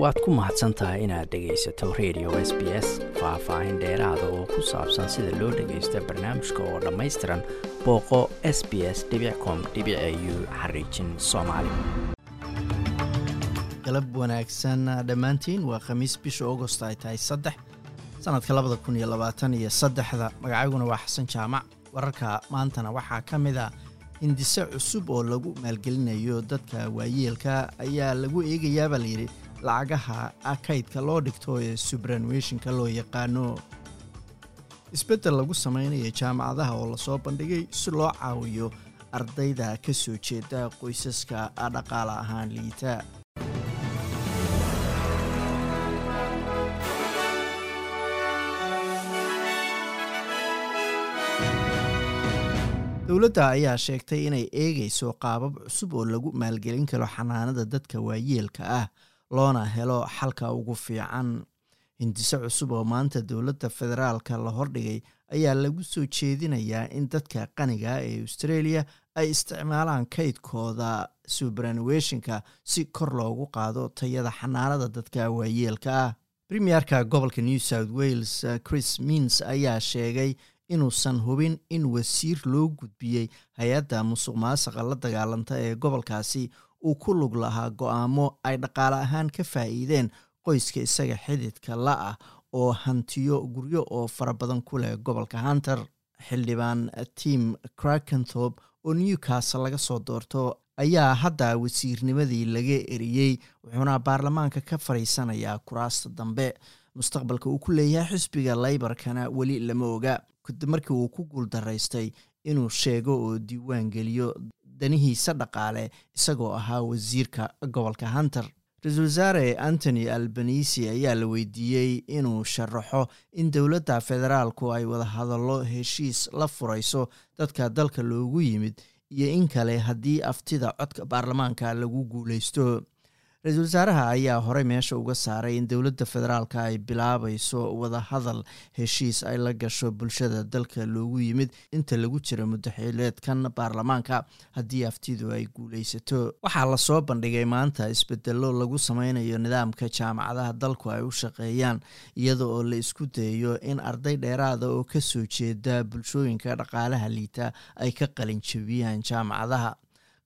waad ku mahadsan tahay inaad dhegaysato radio s b s faah-faahin dheeraada oo ku saabsan sida loo dhagaysto barnaamijka oo dhammaystiran booqo s b s com u xariijin soomaali. Galab wanaagsan dhammaantiin waa khamiis bisha augost ay tahay saddex sannadka labada kun iyo labaatan iyo saddexda. Magacayguna waa xasan jaamac. Wararka maantana waxaa ka mid a hindise cusub oo lagu maalgelinayo dadka waayeelka ayaa lagu eegayaabaa layidhi lacagaha kaydka loo dhigto ee subranweshinka loo yaqaano isbeddel lagu samaynayo jaamacadaha oo la soo bandhigay si loo caawiyo ardayda ka soo jeeda qoysaska dhaqaale ahaan liita. Dowladda ayaa sheegtay inay eegayso qaabab cusub oo lagu maalgelin karo xanaanada dadka waayeelka ah loona helo xalka ugu fiican. Hindise cusub oo maanta dowladda federaalka la hordhigay ayaa lagu soo jeedinayaa in dadka qaniga ee australia ay isticmaalaan kaydkooda subranuweshinka si kor loogu qaado tayada xanaanada dadka waayeelka ah. Premierka gobolka new south wales chris mins ayaa sheegay inuusan hubin in wasiir loo gudbiyey hay'adda musuq maasaqa la dagaalanta ee gobolkaasi uu ku lug lahaa go'aamo ay dhaqaale ahaan ka faa'iideen qoyska isaga xididka la ah oo hantiyo guryo oo fara badan ku leh gobolka hunter xildhibaan tim crakenthorp oo newcastle laga soo doorto ayaa hadda wasiirnimadii laga eriyey wuxuuna baarlamaanka ka fadhiisanayaa kuraasta dambe. Mustaqbalka uu ku leeyahay xisbiga laybarkana weli lama oga. Kadib markii uu ku guuldaraystay inuu sheego oo diiwaan geliyo danihiisa dhaqaale isagoo ahaa wasiirka gobolka hunter. Ra'iisul wasaare antony albanisi ayaa la weydiiyey inuu sharaxo in dowladda federaalku ay wada hadallo heshiis la furayso dadka dalka loogu yimid iyo in kale haddii aftida codka baarlamaanka lagu guuleysto ra'iisul wasaaraha ayaa horey meesha uga saaray in dowladda federaalka ay bilaabayso wadahadal heshiis ay la gasho bulshada dalka loogu yimid inta lagu jira muddaxileedkan baarlamaanka haddii aftidu ay guuleysato waxaa la soo bandhigay maanta isbedelo lagu sameynayo nidaamka jaamacadaha dalku ay u shaqeeyaan iyada oo la isku dayayo in arday dheeraada oo ka soo jeeda bulshooyinka dhaqaalaha liita ay ka qalinjabiyaan jaamacadaha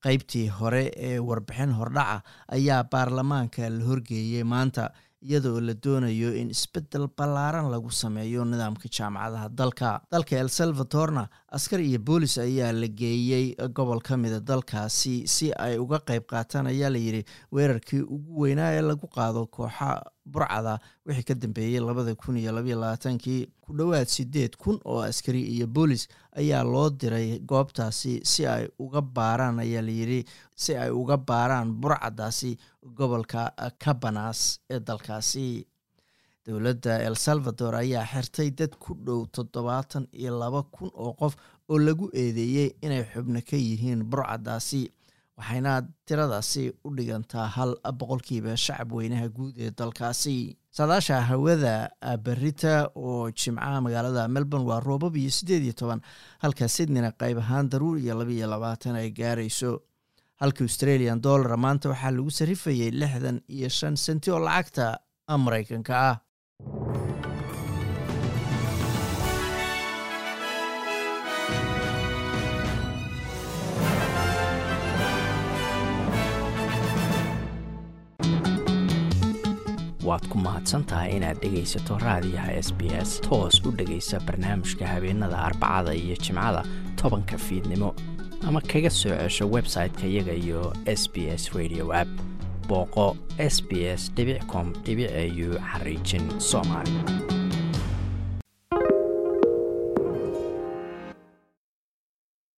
qaybtii hore ee warbixin hordhaca ayaa baarlamaanka la horgeeyey maanta iyada oo la doonayo in isbeddel ballaaran lagu sameeyo nidaamka jaamacadaha dalka. Dalka el salvadorna askar iyo boolis ayaa la geeyey gobol ka mida dalkaasi si ay uga qayb qaataan ayaa layidhi weerarkii ugu weynaa ee lagu qaado kooxa burcada wixii ka dambeeyey labada kun iyo labaiyo labaatankii ku dhowaad sideed kun oo askari iyo boolis ayaa loo diray goobtaasi si ay uga baaraan ayaa layidhi si ay uga baaraan burcadaasi gobolka cabanas ee dalkaasi. Dowladda el salvador ayaa xirtay dad ku dhow toddobaatan iyo laba kun oo qof oo lagu eedeeyey inay xubno ka yihiin burcadaasi waxayna tiradaasi u dhigantaa hal boqolkiiba shacab weynaha guud ee dalkaasi. Saadaasha hawada berita oo jimcaha magaalada melbourne waa roobab iyo siddeed iyo toban halka sydneyna qayb ahaan daruur iyo laba iyo labaatan ay gaarayso halka australian dollara maanta waxaa lagu sarifayay lixdan iyo shan senti oo lacagta maraykanka ah. Waad ku mahadsantahay inaad dhegaysato raadiyaha s b s toos u dhegaysa barnaamijka habeenada arbacada iyo jimcada tobanka fiidnimo ama kaga soo cesho website-ka iyaga iyo s b s radio app booqo s b s com au xariijin soomaali